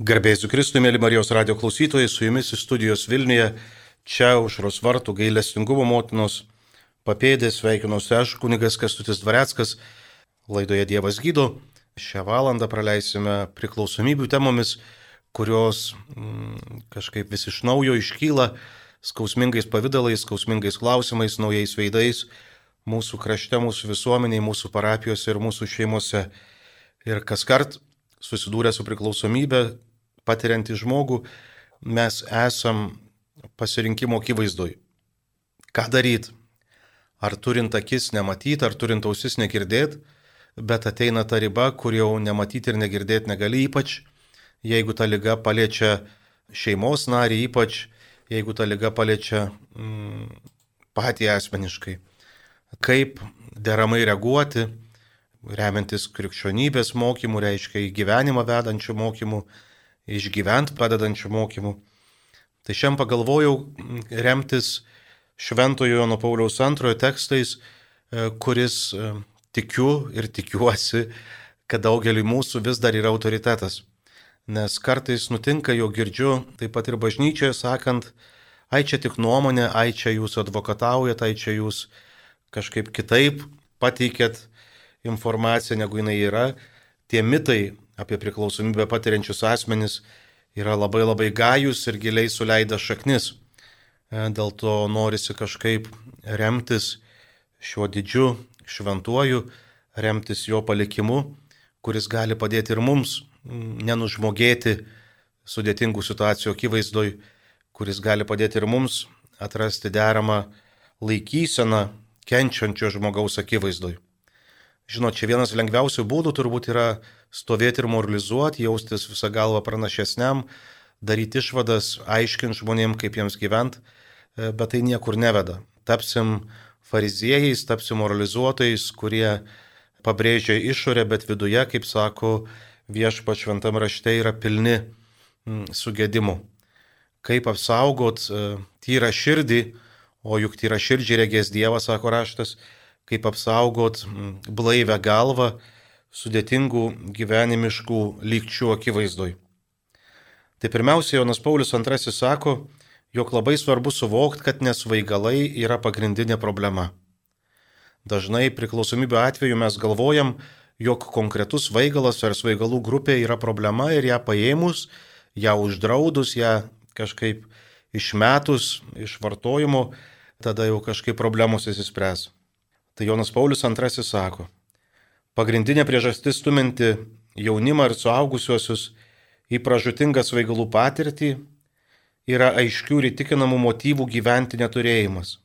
Garbėsiu Kristui, mėly Marijos radio klausytojai, su jumis iš studijos Vilniuje, čia užros vartų gailestingumo motinos papėdė sveikinuosi aš, kunigas Kestutis Dvareckas, laidoje Dievas gydo. Šią valandą praleisime priklausomybių temomis, kurios mm, kažkaip vis iš naujo iškyla skausmingais pavydalais, skausmingais klausimais, naujais veidais mūsų krašte, mūsų visuomeniai, mūsų parapijose ir mūsų šeimose. Ir kas kart susidūrę su priklausomybė, patiriantį žmogų, mes esam pasirinkimo akivaizdoj. Ką daryti? Ar turint akis nematyti, ar turint ausis negirdėti, bet ateina ta riba, kur jau nematyti ir negirdėti negali, ypač jeigu ta lyga paliečia šeimos narį, ypač jeigu ta lyga paliečia mm, patį asmeniškai. Kaip deramai reaguoti, remiantis krikščionybės mokymų, reiškia į gyvenimą vedančių mokymų, išgyventi pradedančių mokymų. Tai šiandien pagalvojau remtis Šventojo Jono Pauliaus antrojo tekstais, e, kuris e, tikiu ir tikiuosi, kad daugeliu mūsų vis dar yra autoritetas. Nes kartais nutinka, jo girdžiu, taip pat ir bažnyčioje sakant, ai čia tik nuomonė, ai čia jūs advokataujat, ai čia jūs kažkaip kitaip pateikėt informaciją, negu jinai yra. Tie mitai apie priklausomybę patiriančius asmenis yra labai labai gajus ir giliai suleida šaknis. E, dėl to norisi kažkaip remtis šiuo didžiu šventuoju, remtis jo palikimu, kuris gali padėti ir mums nenužmogėti sudėtingų situacijų akivaizdoj, kuris gali padėti ir mums atrasti deramą laikyseną kenčiančio žmogaus akivaizdoj. Žinot, čia vienas lengviausių būdų turbūt yra stovėti ir moralizuoti, jaustis visą galvą pranašesniam, daryti išvadas, aiškinti žmonėm, kaip jiems gyventi, e, bet tai niekur neveda. Tapsim fariziejais, tapsim moralizuotojais, kurie pabrėžia išorę, bet viduje, kaip sako viešpa šventam rašte, yra pilni sugėdimų. Kaip apsaugot e, tyrą širdį, o juk tyra širdžiai regės Dievas, sako raštas, kaip apsaugot blaivę galvą sudėtingų gyvenimiškų lygčių akivaizdoj. Tai pirmiausia, Jonas Paulius II sako, jog labai svarbu suvokti, kad nesvaigalai yra pagrindinė problema. Dažnai priklausomybė atveju mes galvojam, jog konkretus svaigalas ar svaigalų grupė yra problema ir ją paėmus, ją uždraudus, ją kažkaip išmetus iš vartojimo, tada jau kažkaip problemos įsispręs. Tai Jonas Paulius II sako, pagrindinė priežastis stuminti jaunimą ir suaugusiuosius į pražutingą svaigalų patirtį yra aiškių ir įtikinamų motyvų gyventi neturėjimas.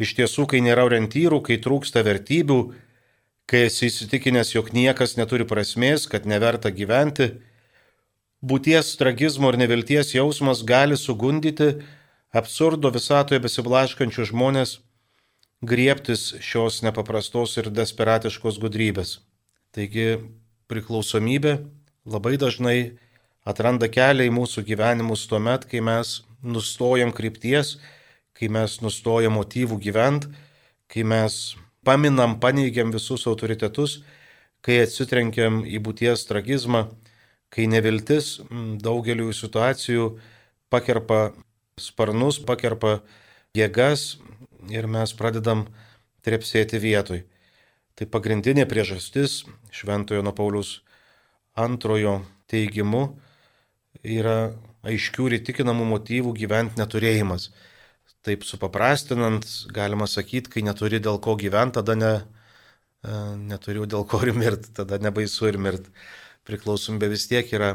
Iš tiesų, kai nėra orientyrų, kai trūksta vertybių, kai esi įsitikinęs, jog niekas neturi prasmės, kad neverta gyventi, būties tragizmo ir nevilties jausmas gali sugundyti absurdo visatoje besiblaškančių žmonės griebtis šios nepaprastos ir desperatiškos gudrybės. Taigi priklausomybė labai dažnai atranda kelią į mūsų gyvenimus tuo met, kai mes nustojam krypties, kai mes nustojam motyvų gyventi, kai mes paminam, paneigiam visus autoritetus, kai atsitrenkiam į būties tragizmą, kai neviltis daugeliu situacijų pakerpa sparnus, pakerpa jėgas, ir mes pradedam trepsėti vietoj. Tai pagrindinė priežastis Šventojo nuo Paulius antrojo teigimu yra aiškių ir įtikinamų motyvų gyventi neturėjimas. Taip supaprastinant, galima sakyti, kai neturi dėl ko gyventi, tada ne, e, neturiu dėl ko ir mirti, tada nebaisu ir mirti. Priklausomybė vis tiek yra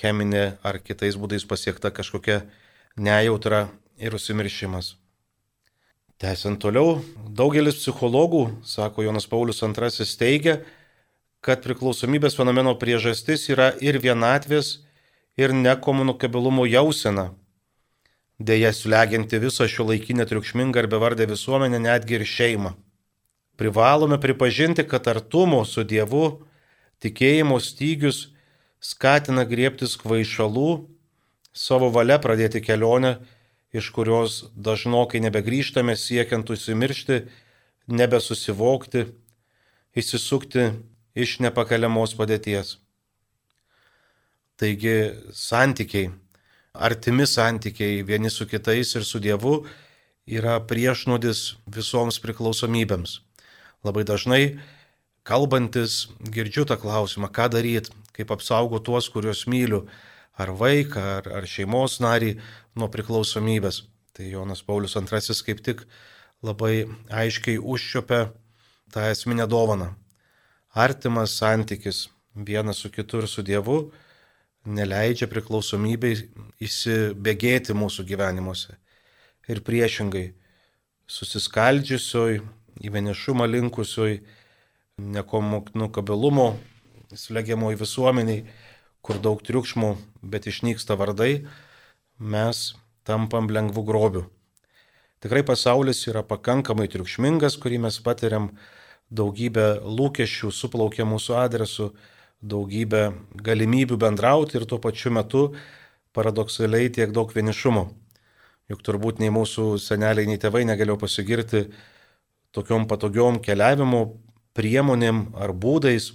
cheminė ar kitais būdais pasiekta kažkokia nejautra ir užsimiršimas. Tęsiant toliau, daugelis psichologų, sako Jonas Paulius II, teigia, kad priklausomybės fenomeno priežastis yra ir vienatvės, ir nekomunikabilumo jausena. Deja, slegianti visą šio laikinę triukšmingą ir bevardę visuomenę, netgi ir šeimą. Privalome pripažinti, kad artumo su Dievu, tikėjimo stygius skatina griebtis kvaišalų, savo valia pradėti kelionę iš kurios dažnokai nebegrįžtame siekiant užsimiršti, nebesusivokti, išsisukti iš nepakeliamos padėties. Taigi santykiai, artimi santykiai vieni su kitais ir su Dievu yra priešnodis visoms priklausomybėms. Labai dažnai kalbantis girdžiu tą klausimą, ką daryti, kaip apsaugoti tuos, kuriuos myliu, ar vaiką, ar, ar šeimos narį nuo priklausomybės. Tai Jonas Paulius II kaip tik labai aiškiai užčiopia tą esminę dovaną. Artimas santykis vienas su kitu ir su Dievu neleidžia priklausomybei įsibėgėti mūsų gyvenimuose ir priešingai susiskaldžiusioj, į vienišumą linkusioj, nekomunikabilumo slegiamoj visuomeniai, kur daug triukšmų, bet išnyksta vardai, mes tampam lengvų grobių. Tikrai pasaulis yra pakankamai triukšmingas, kurį mes patiriam, daugybę lūkesčių suplaukia mūsų adresu, daugybę galimybių bendrauti ir tuo pačiu metu paradoksaliai tiek daug vienišumo. Juk turbūt nei mūsų seneliai, nei tėvai negalėjo pasigirti tokiom patogiom keliavimo priemonėm ar būdais.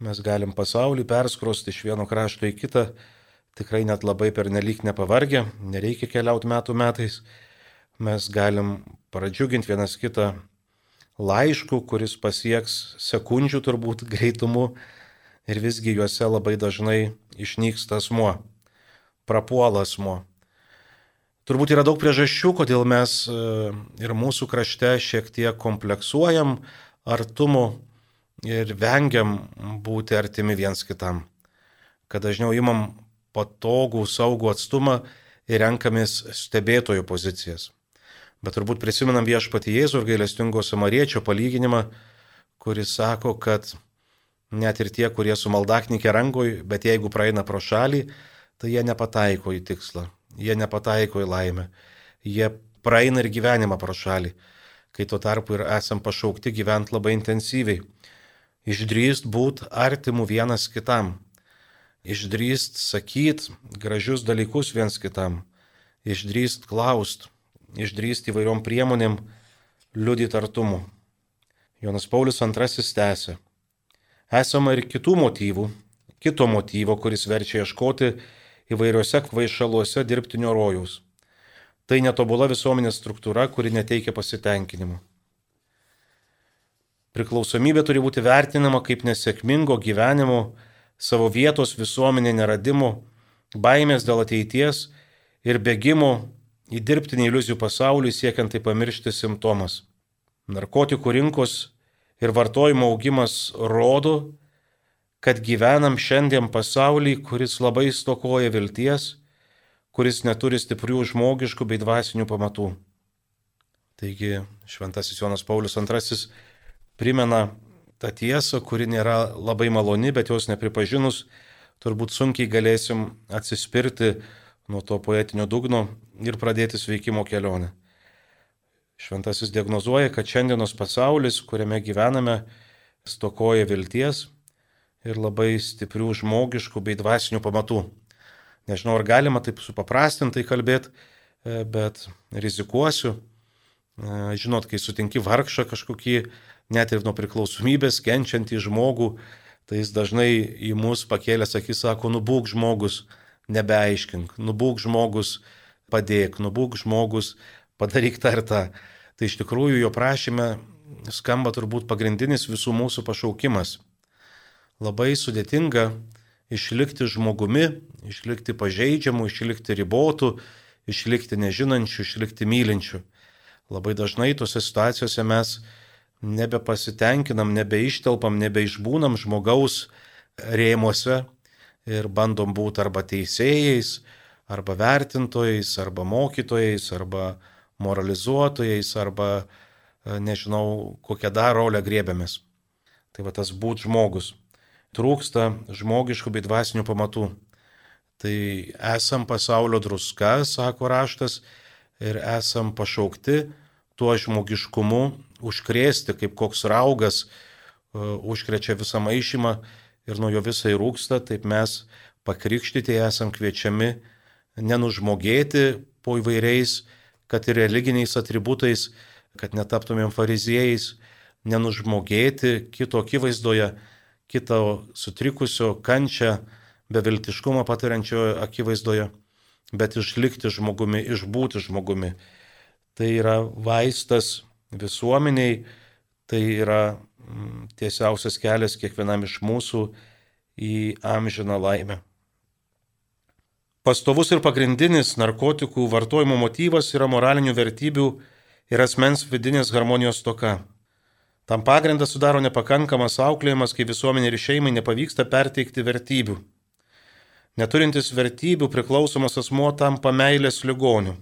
Mes galim pasaulį perskrosti iš vieno krašto į kitą, tikrai net labai pernelyg nepavargę, nereikia keliauti metų metais. Mes galim pradžiuginti vienas kitą laišku, kuris pasieks sekundžių turbūt greitumu ir visgi juose labai dažnai išnyksta asmuo, prapuola asmuo. Turbūt yra daug priežasčių, kodėl mes e, ir mūsų krašte šiek tiek kompleksuojam artumu ir vengiam būti artimi viens kitam. Kad dažniau imam patogų, saugų atstumą ir renkamės stebėtojų pozicijas. Bet turbūt prisimenam viešpatį Jėzų ir gailestingo samariečio palyginimą, kuris sako, kad net ir tie, kurie su maldaknikė rangoj, bet jeigu praeina pro šalį, tai jie nepataiko į tikslą jie nepataiko į laimę, jie praeina ir gyvenimą pro šalį, kai tuo tarpu ir esam pašaukti gyventi labai intensyviai. Išdrįst būt artimų vienas kitam, išdrįst sakyt gražius dalykus viens kitam, išdrįst klaust, išdrįst įvairiom priemonėm liudyti artumu. Jonas Paulius II tęsė. Esama ir kitų motyvų, kito motyvo, kuris verčia ieškoti įvairiuose kvaišaluose dirbtinio rojaus. Tai netobula visuomenės struktūra, kuri neteikia pasitenkinimo. Priklausomybė turi būti vertinama kaip nesėkmingo gyvenimo, savo vietos visuomenė neradimo, baimės dėl ateities ir bėgimo į dirbtinį iliuzijų pasaulį siekiant tai pamiršti simptomas. Narkotikų rinkos ir vartojimo augimas rodo, kad gyvenam šiandien pasaulį, kuris labai stokoja vilties, kuris neturi stiprių žmogiškų bei dvasinių pamatų. Taigi Šventasis Jonas Paulius II primena tą tiesą, kuri nėra labai maloni, bet jos nepripažinus, turbūt sunkiai galėsim atsispirti nuo to poetinio dugno ir pradėti sveikimo kelionę. Šventasis diagnozuoja, kad šiandienos pasaulis, kuriame gyvename, stokoja vilties, ir labai stiprių žmogiškų bei dvasinių pamatų. Nežinau, ar galima taip supaprastintai kalbėti, e, bet rizikuosiu. E, žinot, kai sutinki vargšą kažkokį, net ir nuo priklausomybės kenčiantį žmogų, tai jis dažnai į mus pakėlęs akis sako, nubūk žmogus, nebeaiškink, nubūk žmogus, padėk, nubūk žmogus, padaryk tą ir tą. Tai iš tikrųjų jo prašyme skamba turbūt pagrindinis visų mūsų pašaukimas labai sudėtinga išlikti žmogumi, išlikti pažeidžiamu, išlikti ribotu, išlikti nežinančiu, išlikti mylinčiu. Labai dažnai tose situacijose mes nebepasitenkinam, nebeištelpam, nebeišbūnam žmogaus rėmuose ir bandom būti arba teisėjais, arba vertintojais, arba mokytojais, arba moralizuotojais, arba nežinau, kokią dar rolę grėbėmės. Tai va tas būt žmogus trūksta žmogiškų bei dvasinių pamatų. Tai esam pasaulio druska, sako raštas, ir esam pašaukti tuo žmogiškumu užkrėsti, kaip koks raugas uh, užkrečia visą maišymą ir nuo jo visai rūksta, taip mes pakrikštyti esam kviečiami nenužmogėti po įvairiais, kad ir religiniais atributais, kad netaptumėm fariziejais, nenužmogėti kito akivaizdoje, kito sutrikusio kančią beviltiškumą patiriančioje akivaizdoje, bet išlikti žmogumi, išbūti žmogumi. Tai yra vaistas visuomeniai, tai yra mm, tiesiausias kelias kiekvienam iš mūsų į amžiną laimę. Pastovus ir pagrindinis narkotikų vartojimo motyvas yra moralinių vertybių ir asmens vidinės harmonijos toka. Tam pagrindą sudaro nepakankamas auklėjimas, kai visuomenė ir šeimai nepavyksta perteikti vertybių. Neturintis vertybių priklausomas asmuo tampa meilės ligoniu.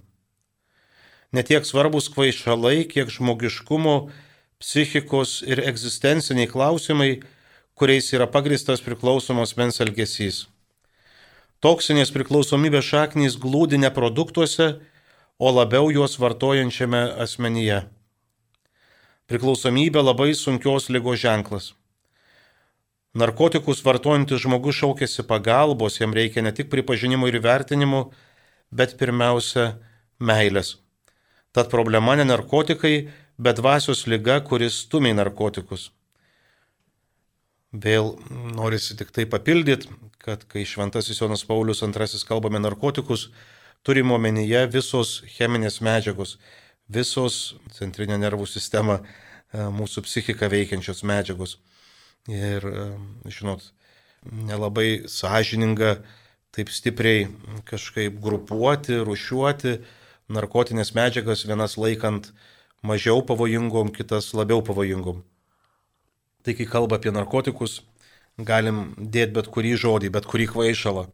Netiek svarbus kvaišalai, kiek žmogiškumo, psichikos ir egzistenciniai klausimai, kuriais yra pagristas priklausomos mens elgesys. Toksinės priklausomybės šaknys glūdi ne produktuose, o labiau juos vartojančiame asmenyje. Priklausomybė labai sunkios lygos ženklas. Narkotikus vartojantis žmogus šaukėsi pagalbos, jam reikia ne tik pripažinimo ir vertinimo, bet pirmiausia meilės. Tad problema ne narkotikai, bet dvasios lyga, kuris stumia narkotikus. Vėl norisi tik tai papildyti, kad kai Šventasis Jonas Paulius II kalbame narkotikus, turime omenyje visos cheminės medžiagos, visos centrinė nervų sistema, e, mūsų psichika veikiančios medžiagos ir, žinot, nelabai sąžininga taip stipriai kažkaip grupuoti, rušiuoti narkotinės medžiagas, vienas laikant mažiau pavojingom, kitas labiau pavojingom. Tai kai kalba apie narkotikus, galim dėti bet kurį žodį, bet kurį kvaišalą.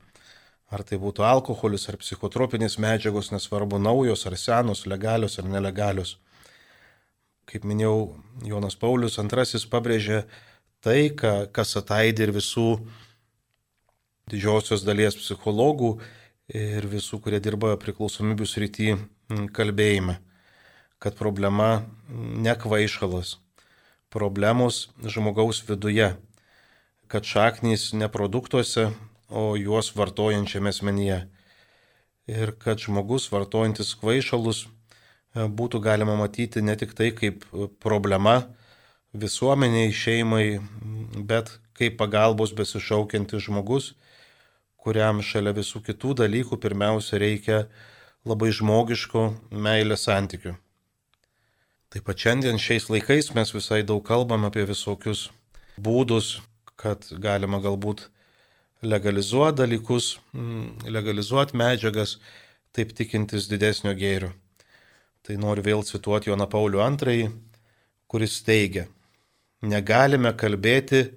Ar tai būtų alkoholis, ar psichotropinės medžiagos, nesvarbu naujos, ar senos, legalios, ar nelegalios. Kaip minėjau, Jonas Paulius II pabrėžė tai, kas ataidė ir visų didžiosios dalies psichologų ir visų, kurie dirba priklausomybių srity kalbėjime, kad problema ne kvaišalas, problemos žmogaus viduje, kad šaknys ne produktuose, o juos vartojančiame asmenyje. Ir kad žmogus vartojantis kvaišalus būtų galima matyti ne tik tai kaip problema, visuomeniai, šeimai, bet kaip pagalbos besišaukiantis žmogus, kuriam šalia visų kitų dalykų pirmiausia reikia labai žmogiško meilės santykių. Taip pat šiandien šiais laikais mes visai daug kalbam apie visokius būdus, kad galima galbūt legalizuoti dalykus, mm, legalizuoti medžiagas, taip tikintis didesnio gėrio. Tai noriu vėl cituoti Joną Paulių II, kuris teigia, negalime kalbėti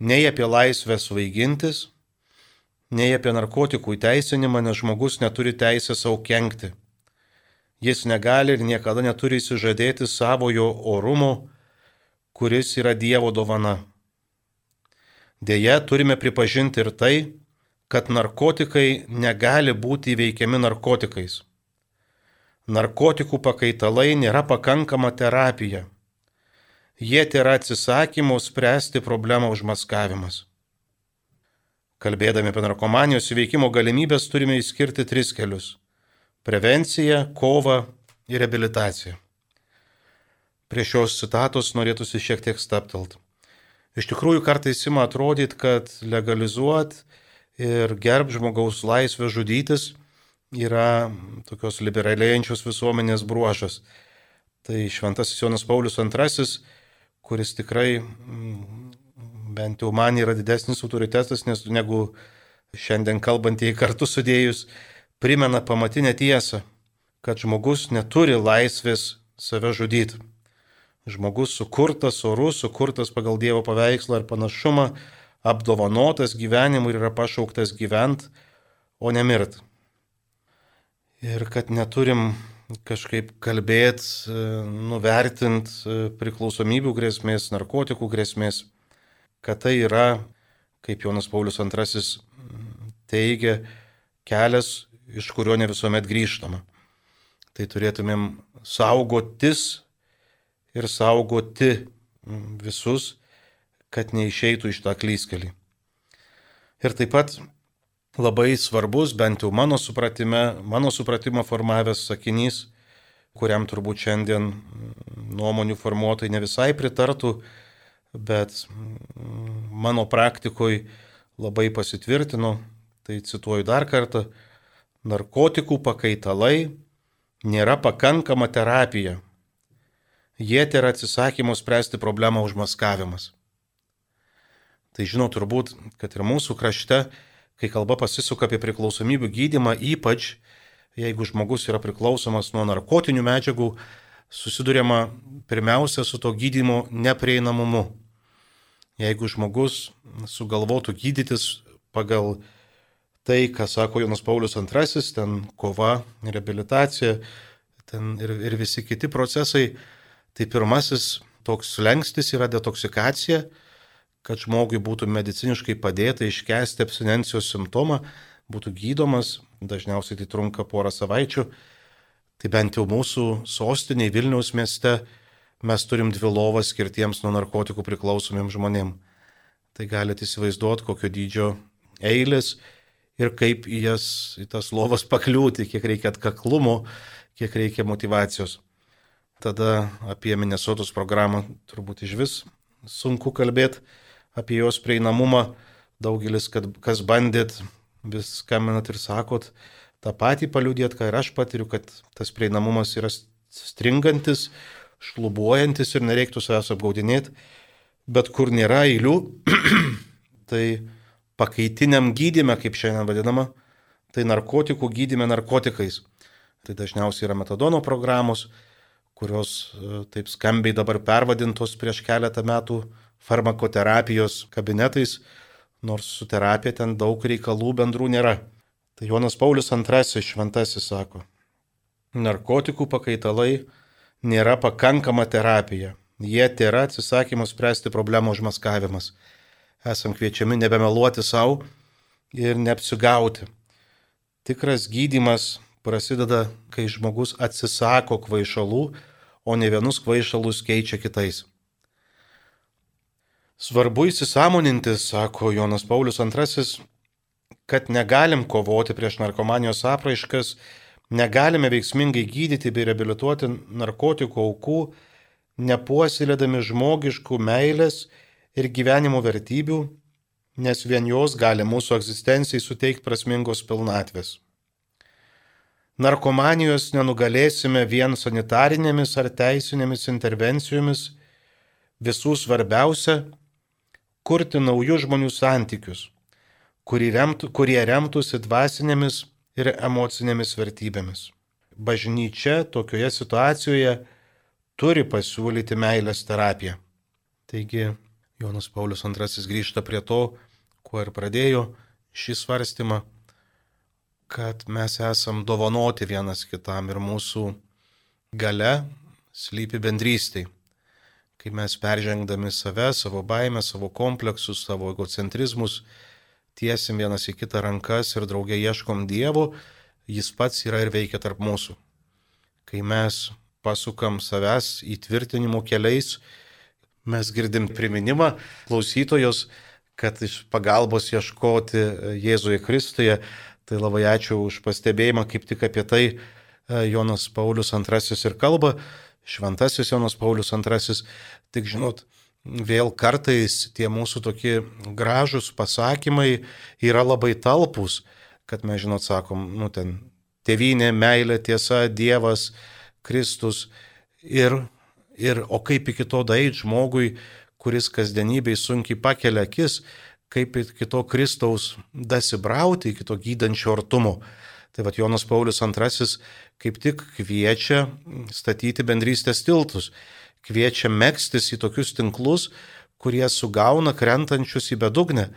nei apie laisvę svaigintis, nei apie narkotikų įteisinimą, nes žmogus neturi teisę savo kenkti. Jis negali ir niekada neturi įsižadėti savojo orumo, kuris yra Dievo dovana. Deja, turime pripažinti ir tai, kad narkotikai negali būti įveikiami narkotikais. Narkotikų pakaitalai nėra pakankama terapija jie tai yra atsisakymo spręsti problemą užmaskavimas. Kalbėdami apie narkomanijos įveikimo galimybės turime įskirti tris kelius - prevenciją, kovą ir reabilitaciją. Prie šios citatos norėtųsi šiek tiek staptelt. Iš tikrųjų, kartais ima atrodyti, kad legalizuot ir gerb žmogaus laisvę žudytis yra tokios liberalėjančios visuomenės bruožas. Tai Šventasis Jonas Paulius II kuris tikrai bent jau man yra didesnis autoritetas nes, negu šiandien kalbantieji kartu sudėjus, primena pamatinę tiesą, kad žmogus neturi laisvės save žudyti. Žmogus sukurtas orus, sukurtas pagal Dievo paveikslą ir panašumą, apdovanotas gyvenimu ir yra pašauktas gyvent, o nemirt. Ir kad neturim kažkaip kalbėti, nuvertinti priklausomybių grėsmės, narkotikų grėsmės, kad tai yra, kaip Jonas Paulius II teigia, kelias, iš kurio ne visuomet grįžtama. Tai turėtumėm saugotis ir saugoti visus, kad neišeitų iš tą klyskelį. Ir taip pat labai svarbus, bent jau mano supratime, mano supratimo formavęs sakinys, kuriam turbūt šiandien nuomonių formuotojai ne visai pritartų, bet mano praktikoje labai pasitvirtino, tai cituoju dar kartą, narkotikų pakaitalai nėra pakankama terapija. Jie tai yra atsisakymo spręsti problemą užmaskavimas. Tai žinau turbūt, kad ir mūsų krašte, kai kalba pasisuka apie priklausomybių gydimą, ypač jeigu žmogus yra priklausomas nuo narkotinių medžiagų, susidurima pirmiausia su to gydimo neprieinamumu. Jeigu žmogus sugalvotų gydytis pagal tai, ką sako Jonas Paulius II, ten kova, reabilitacija, ten ir, ir visi kiti procesai, tai pirmasis toks lengstis yra detoksikacija, kad žmogui būtų mediciniškai padėta iškesti abstinencijos simptomą, būtų gydomas, dažniausiai tai trunka porą savaičių, tai bent jau mūsų sostiniai Vilniaus mieste mes turim dvi lovas skirtiems nuo narkotikų priklausomiem žmonėm. Tai galite įsivaizduoti, kokio dydžio eilės ir kaip į jas, į tas lovas pakliūti, kiek reikia atkaklumo, kiek reikia motivacijos. Tada apie Minnesotos programą turbūt iš vis sunku kalbėti, apie jos prieinamumą. Daugelis, kad, kas bandėt, vis skambinat ir sakot, tą patį paliūdėt, ką ir aš patiriu, kad tas prieinamumas yra stringantis, šlubuojantis ir nereiktų savęs apgaudinėti, bet kur nėra eilių, tai pakaitiniam gydime, kaip šiandien vadinama, tai narkotikų gydime narkotikais. Tai dažniausiai yra metadono programos, kurios e, taip skambiai dabar pervadintos prieš keletą metų farmakoterapijos kabinetais, nors su terapija ten daug reikalų bendrų nėra. Tai Jonas Paulius II šventasis sako, narkotikų pakaitalai nėra pakankama terapija. Jie yra atsisakymas spręsti problemų užmaskavimas. Esam kviečiami nebemeluoti savo ir neapsigauti. Tikras gydimas prasideda, kai žmogus atsisako kvaišalų, o ne vienus kvaišalus keičia kitais. Svarbu įsisamoninti, sako Jonas Paulius II, kad negalim kovoti prieš narkomanijos apraiškas, negalime veiksmingai gydyti bei reabilituoti narkotikų aukų, nepuoselėdami žmogiškų meilės ir gyvenimo vertybių, nes vien jos gali mūsų egzistencijai suteikti prasmingos pilnatvės. Narkomanijos nenugalėsime vien sanitarinėmis ar teisinėmis intervencijomis, visų svarbiausia - kurti naujus žmonių santykius kurie, remtų, kurie remtųsi dvasinėmis ir emocinėmis vertybėmis. Bažnyčia tokioje situacijoje turi pasiūlyti meilės terapiją. Taigi Jonas Paulius II grįžta prie to, kuo ir pradėjo šį svarstymą, kad mes esam dovanoti vienas kitam ir mūsų gale slypi bendrystėj. Kai mes peržengdami save, savo baimę, savo kompleksus, savo egocentrizmus, tiesim vienas į kitą rankas ir draugė ieškom Dievo, jis pats yra ir veikia tarp mūsų. Kai mes pasukam savęs įtvirtinimų keliais, mes girdim priminimą klausytojos, kad iš pagalbos ieškoti Jėzuje Kristuje. Tai labai ačiū už pastebėjimą, kaip tik apie tai e, Jonas Paulius II ir kalba, šventasis Jonas Paulius II. Tik žinot, vėl kartais tie mūsų tokie gražus pasakymai yra labai talpus, kad mes, žinot, sakom, nu ten, tėvynė, meilė, tiesa, Dievas, Kristus. Ir, ir o kaip iki to daeit žmogui, kuris kasdienybei sunkiai pakelia akis, kaip iki to Kristaus dasibrauti, iki to gydančio artumo. Tai vad Jonas Paulius II kaip tik kviečia statyti bendrystės tiltus kviečia mėgstis į tokius tinklus, kurie sugauna krentančius į bedugnę,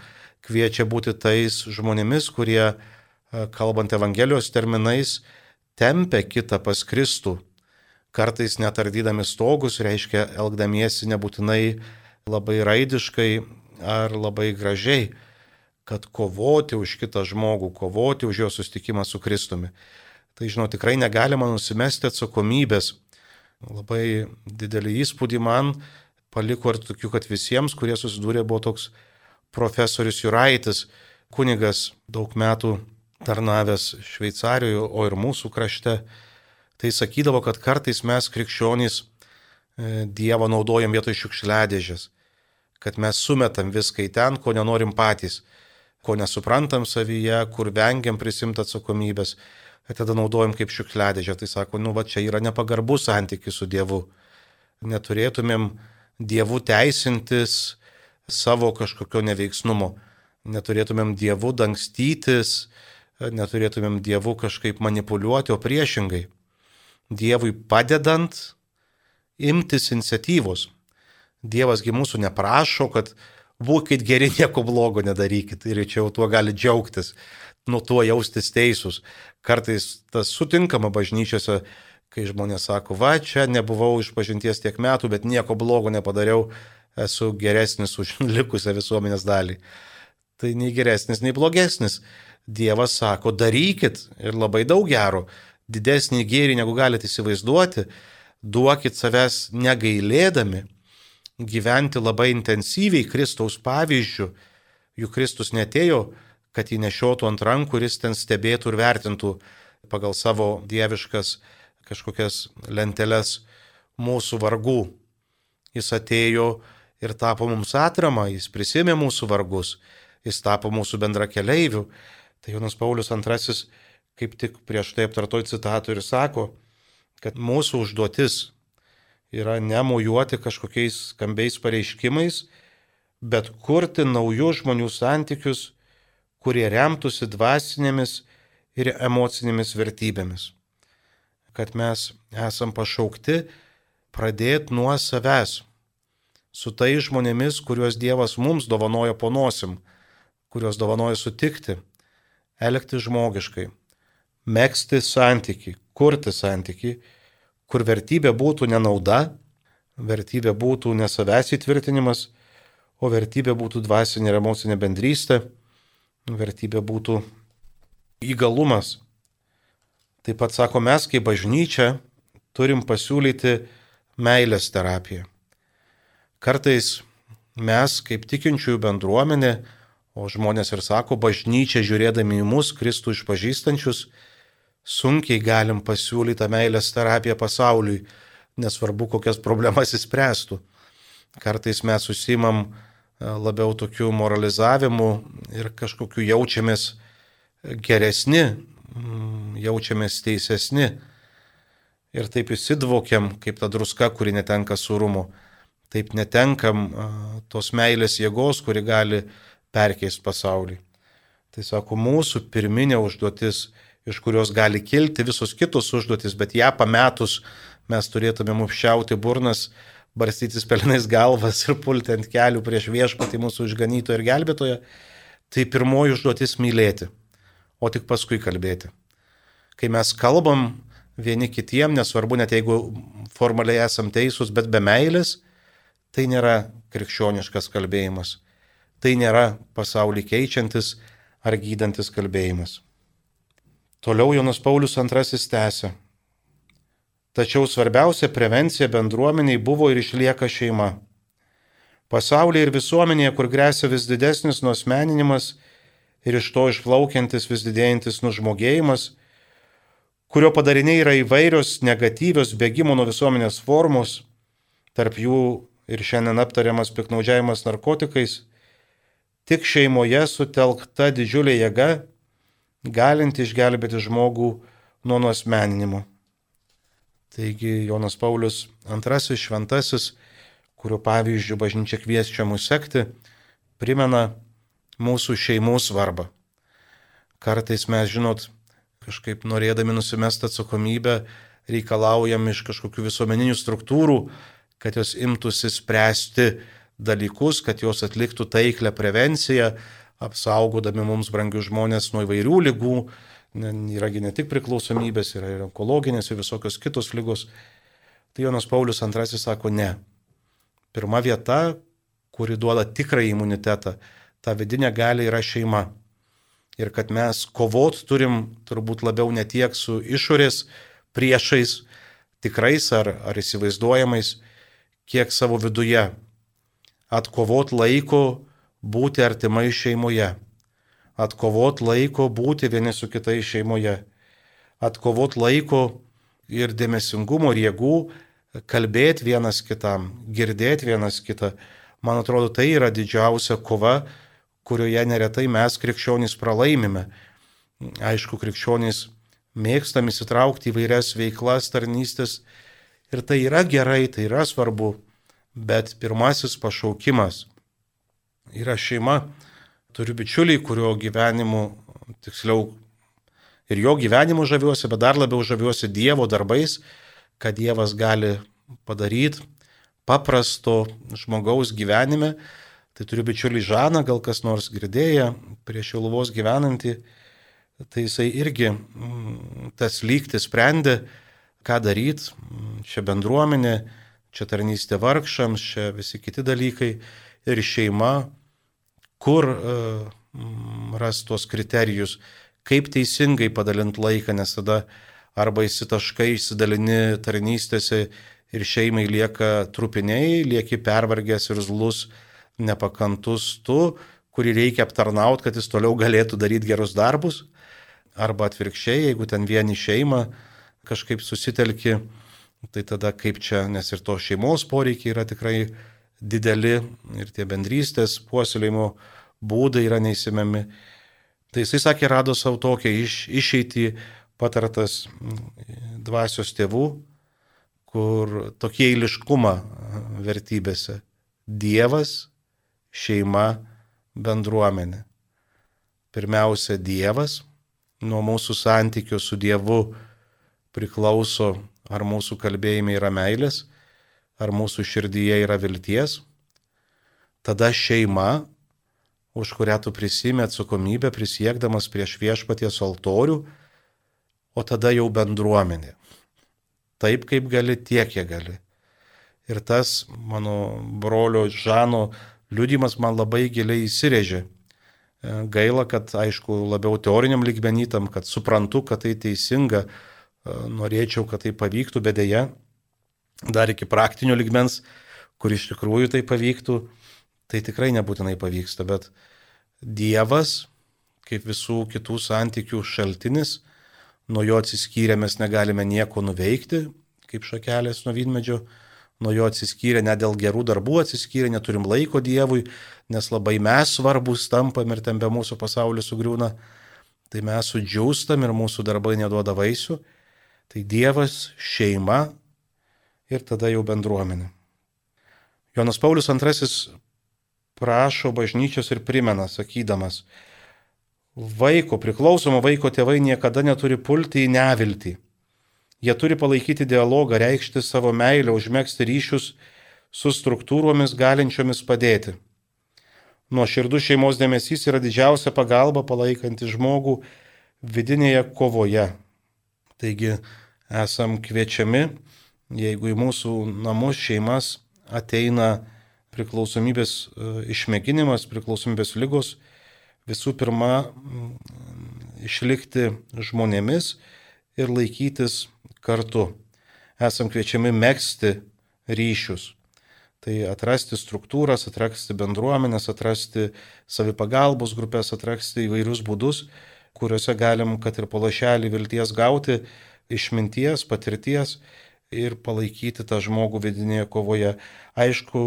kviečia būti tais žmonėmis, kurie, e, kalbant Evangelijos terminais, tempia kitą pas Kristų. Kartais netardydami stogus, reiškia elgdamiesi nebūtinai labai raidiškai ar labai gražiai, kad kovoti už kitą žmogų, kovoti už jo sustikimą su Kristumi. Tai, žinau, tikrai negalima nusimesti atsakomybės Labai didelį įspūdį man paliko ir tokių, kad visiems, kurie susidūrė, buvo toks profesorius Juraitis, kunigas daug metų tarnavęs Šveicarijoje, o ir mūsų krašte. Tai sakydavo, kad kartais mes krikščionys e, Dievą naudojam vietoj šiukšliadėžės, kad mes sumetam viską į ten, ko nenorim patys. ko nesuprantam savyje, kur vengiam prisimti atsakomybės, tada naudojam kaip šiukšliadėžę. Tai sako, nu va čia yra nepagarbus santykis su Dievu. Neturėtumėm Dievu teisintis savo kažkokio neveiksnumo. Neturėtumėm Dievu dangstytis, neturėtumėm Dievu kažkaip manipuliuoti, o priešingai. Dievui padedant imtis iniciatyvos. Dievasgi mūsų neprašo, kad būkite geri, nieko blogo nedarykit ir čia jau tuo gali džiaugtis, nuo tuo jaustis teisūs. Kartais tas sutinkama bažnyčiose, kai žmonės sako, va, čia nebuvau iš pažinties tiek metų, bet nieko blogo nepadariau, esu geresnis už likusią visuomenės dalį. Tai nei geresnis, nei blogesnis. Dievas sako, darykit ir labai daug gero, didesnį gėrį negu galite įsivaizduoti, duokit savęs negailėdami, gyventi labai intensyviai Kristaus pavyzdžių, juk Kristus netėjo, kad jį nešiotų ant rankų jis ten stebėtų ir vertintų pagal savo dieviškas kažkokias lenteles mūsų vargų. Jis atėjo ir tapo mums atramą, jis prisimė mūsų vargus, jis tapo mūsų bendra keleivių. Tai Jonas Paulius II kaip tik prieš tai aptartoj citatui ir sako, kad mūsų užduotis yra nemojuoti kažkokiais skambiais pareiškimais, bet kurti naujus žmonių santykius, kurie remtųsi dvasinėmis ir emocinėmis vertybėmis. Kad mes esam pašaukti pradėti nuo savęs, su tai žmonėmis, kuriuos Dievas mums dovanoja ponosim, kuriuos dovanoja sutikti, elgti žmogiškai mėgsti santyki, kurti santyki, kur vertybė būtų ne nauda, vertybė būtų ne savęs įtvirtinimas, o vertybė būtų dvasinė ir emocinė bendrystė, vertybė būtų įgalumas. Taip pat sako, mes kaip bažnyčia turim pasiūlyti meilės terapiją. Kartais mes kaip tikinčiųjų bendruomenė, o žmonės ir sako, bažnyčia žiūrėdami į mus, Kristų išpažįstančius, sunkiai galim pasiūlyti tą meilės terapiją pasauliui, nesvarbu, kokias problemas įspręstų. Kartais mes susimam e, labiau tokiu moralizavimu ir kažkokiu jaučiamės geresni, mm, jaučiamės teisesni. Ir taip įsidvokiam, kaip ta druska, kuri netenka surumo. Taip netenkam e, tos meilės jėgos, kuri gali perkeisti pasaulį. Tai sako, mūsų pirminė užduotis iš kurios gali kilti visos kitos užduotis, bet ją pametus mes turėtumėm užšiauti burnas, barstytis pelinais galvas ir pulti ant kelių prieš viešpatį mūsų išganytoją ir gelbėtoją. Tai pirmoji užduotis mylėti, o tik paskui kalbėti. Kai mes kalbam vieni kitiem, nesvarbu net jeigu formaliai esam teisūs, bet be meilės, tai nėra krikščioniškas kalbėjimas. Tai nėra pasaulį keičiantis ar gydantis kalbėjimas. Toliau Jonas Paulius II tęsė. Tačiau svarbiausia prevencija bendruomeniai buvo ir išlieka šeima. Pasaulyje ir visuomenėje, kur grėsia vis didesnis nuosmeninimas ir iš to išplaukiantis vis didėjantis nužmogėjimas, kurio padariniai yra įvairios negatyvios bėgimo nuo visuomenės formos, tarp jų ir šiandien aptariamas piknaudžiavimas narkotikais, tik šeimoje sutelkta didžiulė jėga galinti išgelbėti žmogų nuo nuosmeninimo. Taigi Jonas Paulius II šventasis, kurio pavyzdžių bažnyčia kviečia mus sekti, primena mūsų šeimų svarbą. Kartais mes, žinot, kažkaip norėdami nusimesti atsakomybę, reikalaujam iš kažkokių visuomeninių struktūrų, kad jos imtųsi spręsti dalykus, kad jos atliktų taiklę prevenciją, apsaugodami mums brangius žmonės nuo įvairių lygų. Yragi ne tik priklausomybės, yra ir onkologinės ir visokios kitos lygos. Tai Jonas Paulius II sako ne. Pirma vieta, kuri duoda tikrą imunitetą, ta vidinė gali yra šeima. Ir kad mes kovot turim turbūt labiau ne tiek su išorės priešais, tikrais ar, ar įsivaizduojamais, kiek savo viduje. Atkovot laiko būti artimai šeimoje, atkovot laiko būti vieni su kitais šeimoje, atkovot laiko ir dėmesingumo ir jėgų, kalbėti vienas kitam, girdėti vienas kitą. Man atrodo, tai yra didžiausia kova, kurioje neretai mes krikščionys pralaimime. Aišku, krikščionys mėgstam įsitraukti į vairias veiklas, tarnystės ir tai yra gerai, tai yra svarbu, bet pirmasis pašaukimas yra šeima. Turiu bičiulį, kurio gyvenimu, tiksliau, ir jo gyvenimu žaviuosi, bet dar labiau žaviuosi Dievo darbais, kad Dievas gali padaryti paprasto žmogaus gyvenime. Tai turiu bičiulį Žaną, gal kas nors girdėję, prie Šiluvos gyvenantį. Tai jisai irgi mm, tas lygti sprendė, ką daryti. Čia bendruomenė, čia tarnystė vargšams, čia visi kiti dalykai ir šeima, kur uh, ras tuos kriterijus, kaip teisingai padalinti laiką, nes tada arba įsitaškai, įsidalini tarnystėse ir šeimai lieka trupiniai, lieki pervargęs ir zlus, nepakantus tu, kurį reikia aptarnauti, kad jis toliau galėtų daryti gerus darbus. Arba atvirkščiai, jeigu ten vieni šeima kažkaip susitelki, tai tada kaip čia, nes ir to šeimos poreikiai yra tikrai dideli ir tie bendrystės puoselėjimo būdai yra neįsimiami. Tai jisai sakė, rado savo tokią iš, išeitį patartas dvasios tėvų, kur tokie eiliškumą vertybėse - Dievas, šeima, bendruomenė. Pirmiausia, Dievas, nuo mūsų santykių su Dievu priklauso, ar mūsų kalbėjime yra meilės, ar mūsų širdyje yra vilties. Tada šeima, už kurią tu prisimė atsakomybę prisiekdamas prieš viešpaties altorių, o tada jau bendruomenė taip, kaip gali, tiek, kiek gali. Ir tas mano brolio Žano liudimas man labai giliai įsirėžė. E, gaila, kad, aišku, labiau teoriniam lygmenytam, kad suprantu, kad tai teisinga, e, norėčiau, kad tai pavyktų, bet dėja, dar iki praktinio lygmens, kur iš tikrųjų tai pavyktų, tai tikrai nebūtinai pavyksta, bet Dievas, kaip visų kitų santykių šaltinis, nuo jo atsiskyrę mes negalime nieko nuveikti, kaip šakelės nuo vynmedžio, nuo jo atsiskyrę, ne dėl gerų darbų atsiskyrę, neturim laiko Dievui, nes labai mes svarbus tampam ir ten be mūsų pasaulis sugriūna, tai mes sudžiūstam ir mūsų darbai neduoda vaisių, tai Dievas, šeima ir tada jau bendruomenė. Jonas Paulius II prašo bažnyčios ir primena, sakydamas, Vaiko, priklausomo vaiko tėvai niekada neturi pulti į neviltį. Jie turi palaikyti dialogą, reikšti savo meilę, užmėgsti ryšius su struktūromis galinčiomis padėti. Nuo širdų šeimos dėmesys yra didžiausia pagalba palaikanti žmogų vidinėje kovoje. Taigi esam kviečiami, jeigu į mūsų namus šeimas ateina priklausomybės e, išmėginimas, priklausomybės lygos, visų pirma išlikti žmonėmis ir laikytis kartu. Esam kviečiami mėgsti ryšius. Tai atrasti struktūras, atrasti bendruomenės, atrasti savipagalbos grupės, atrasti įvairius būdus, kuriuose galim, kad ir palašelį vilties gauti, išminties, patirties ir palaikyti tą žmogų vidinėje kovoje. Aišku,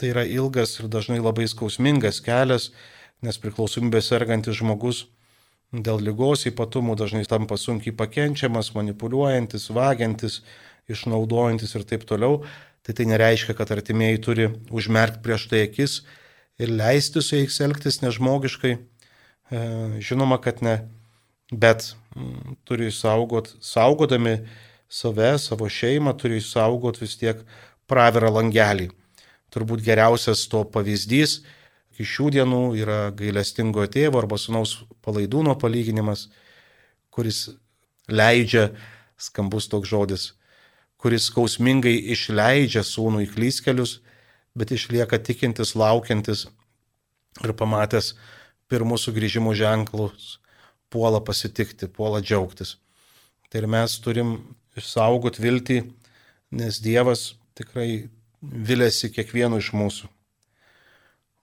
tai yra ilgas ir dažnai labai skausmingas kelias, nes priklausomybė sergantis žmogus dėl lygos ypatumų dažnai tampa sunkiai pakenčiamas, manipuliuojantis, vagiantis, išnaudojantis ir taip toliau. Tai tai nereiškia, kad artimieji turi užmerkti prieš tai akis ir leisti su jais elgtis nežmogiškai. E, žinoma, kad ne, bet turi saugot, saugodami save, savo šeimą, turi saugot vis tiek pravirą langelį. Turbūt geriausias to pavyzdys iki šių dienų yra gailestingo tėvo arba sunaus palaidūno palyginimas, kuris leidžia, skambus toks žodis, kuris skausmingai išleidžia sūnų į klyskelius, bet išlieka tikintis, laukiantis ir pamatęs pirmus sugrįžimo ženklus, puola pasitikti, puola džiaugtis. Tai ir mes turim išsaugoti viltį, nes Dievas tikrai vilėsi kiekvienu iš mūsų.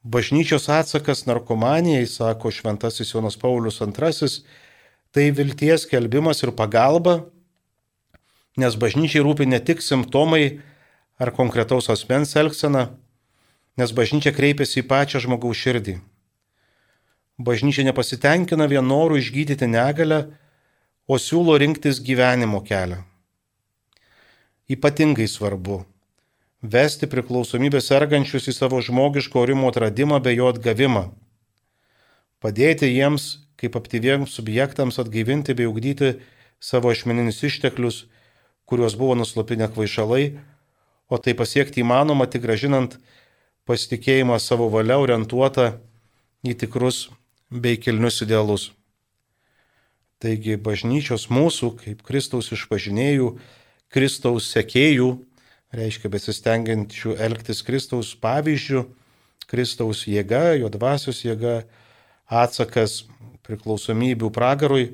Bažnyčios atsakas narkomanijai, sako Šventasis Jonas Paulius II, tai vilties kelbimas ir pagalba, nes bažnyčiai rūpi ne tik simptomai ar konkretaus asmens elgsena, nes bažnyčia kreipiasi į pačią žmogaus širdį. bažnyčia nepasitenkina vien noru išgydyti negalę, o siūlo rinktis gyvenimo kelią. Ypatingai svarbu vesti priklausomybę sergančius į savo žmogiško orimo atradimą bei jo atgavimą. Padėti jiems, kaip aktyviems subjektams, atgaivinti bei ugdyti savo ašmeninius išteklius, kuriuos buvo nuslopinę kvaišalai, o tai pasiekti įmanoma tik gražinant pasitikėjimą savo valia orientuotą į tikrus bei kilnius idealus. Taigi bažnyčios mūsų, kaip Kristaus išpažinėjų, Kristaus sekėjų, reiškia besistengiančių elgtis Kristaus pavyzdžių, Kristaus jėga, jo dvasios jėga, atsakas priklausomybių pragarui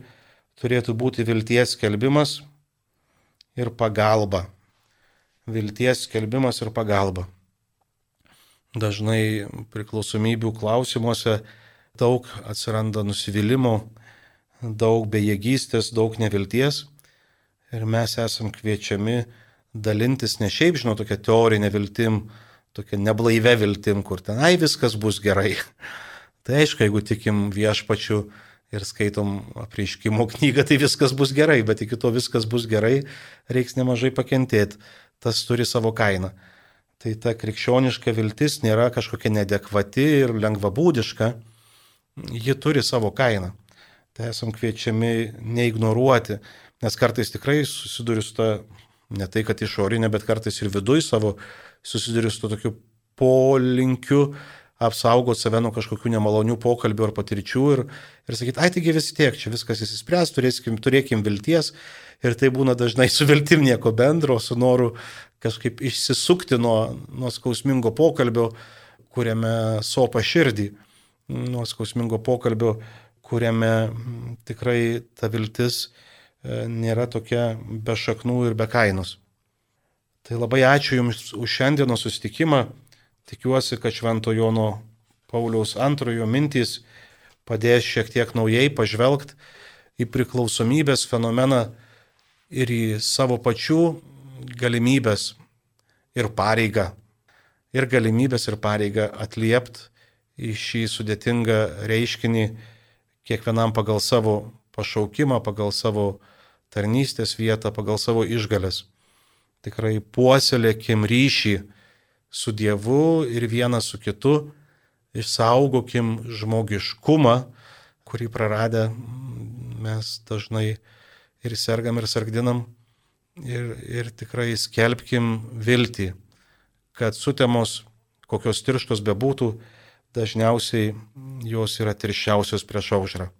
turėtų būti vilties skelbimas ir pagalba. Vilties skelbimas ir pagalba. Dažnai priklausomybių klausimuose daug atsiranda nusivylimų, daug bejėgystės, daug nevilties. Ir mes esam kviečiami dalintis ne šiaip, žinau, tokia teorinė viltim, tokia neblaivė viltim, kur tenai viskas bus gerai. Tai aišku, jeigu tikim viešpačiu ir skaitom apreiškimo knygą, tai viskas bus gerai, bet iki to viskas bus gerai, reiks nemažai pakentėti. Tas turi savo kainą. Tai ta krikščioniška viltis nėra kažkokia nedekvati ir lengvabūdiška, ji turi savo kainą. Tai esam kviečiami neignoruoti, nes kartais tikrai susiduriu su ta, ne tai kad išorinė, bet kartais ir viduj savo susiduriu su to tokiu polinkiu apsaugoti save nuo kažkokių nemalonių pokalbių ar patirčių ir, ir sakyti, ai taigi vis tiek, čia viskas įsispręs, turėsim, turėkim vilties. Ir tai būna dažnai su viltim nieko bendro, su noru kažkaip išsisukti nuo, nuo skausmingo pokalbio, kuriame sopa širdį nuo skausmingo pokalbio, kuriame tikrai ta viltis nėra tokia be šaknų ir be kainos. Tai labai ačiū Jums už šiandienos susitikimą. Tikiuosi, kad Švento Jono Pauliaus antrojo mintys padės šiek tiek naujai pažvelgti į priklausomybės fenomeną ir į savo pačių galimybės ir pareigą. Ir galimybės ir pareigą atliepti į šį sudėtingą reiškinį kiekvienam pagal savo pašaukimą, pagal savo tarnystės vietą, pagal savo išgalės. Tikrai puoselėkim ryšį su Dievu ir vienas su kitu, išsaugokim žmogiškumą, kurį praradę mes dažnai ir sergam ir sargdinam ir, ir tikrai skelbkim viltį, kad sutemos, kokios tirštos bebūtų, dažniausiai jos yra tirščiausios prieš aušrą.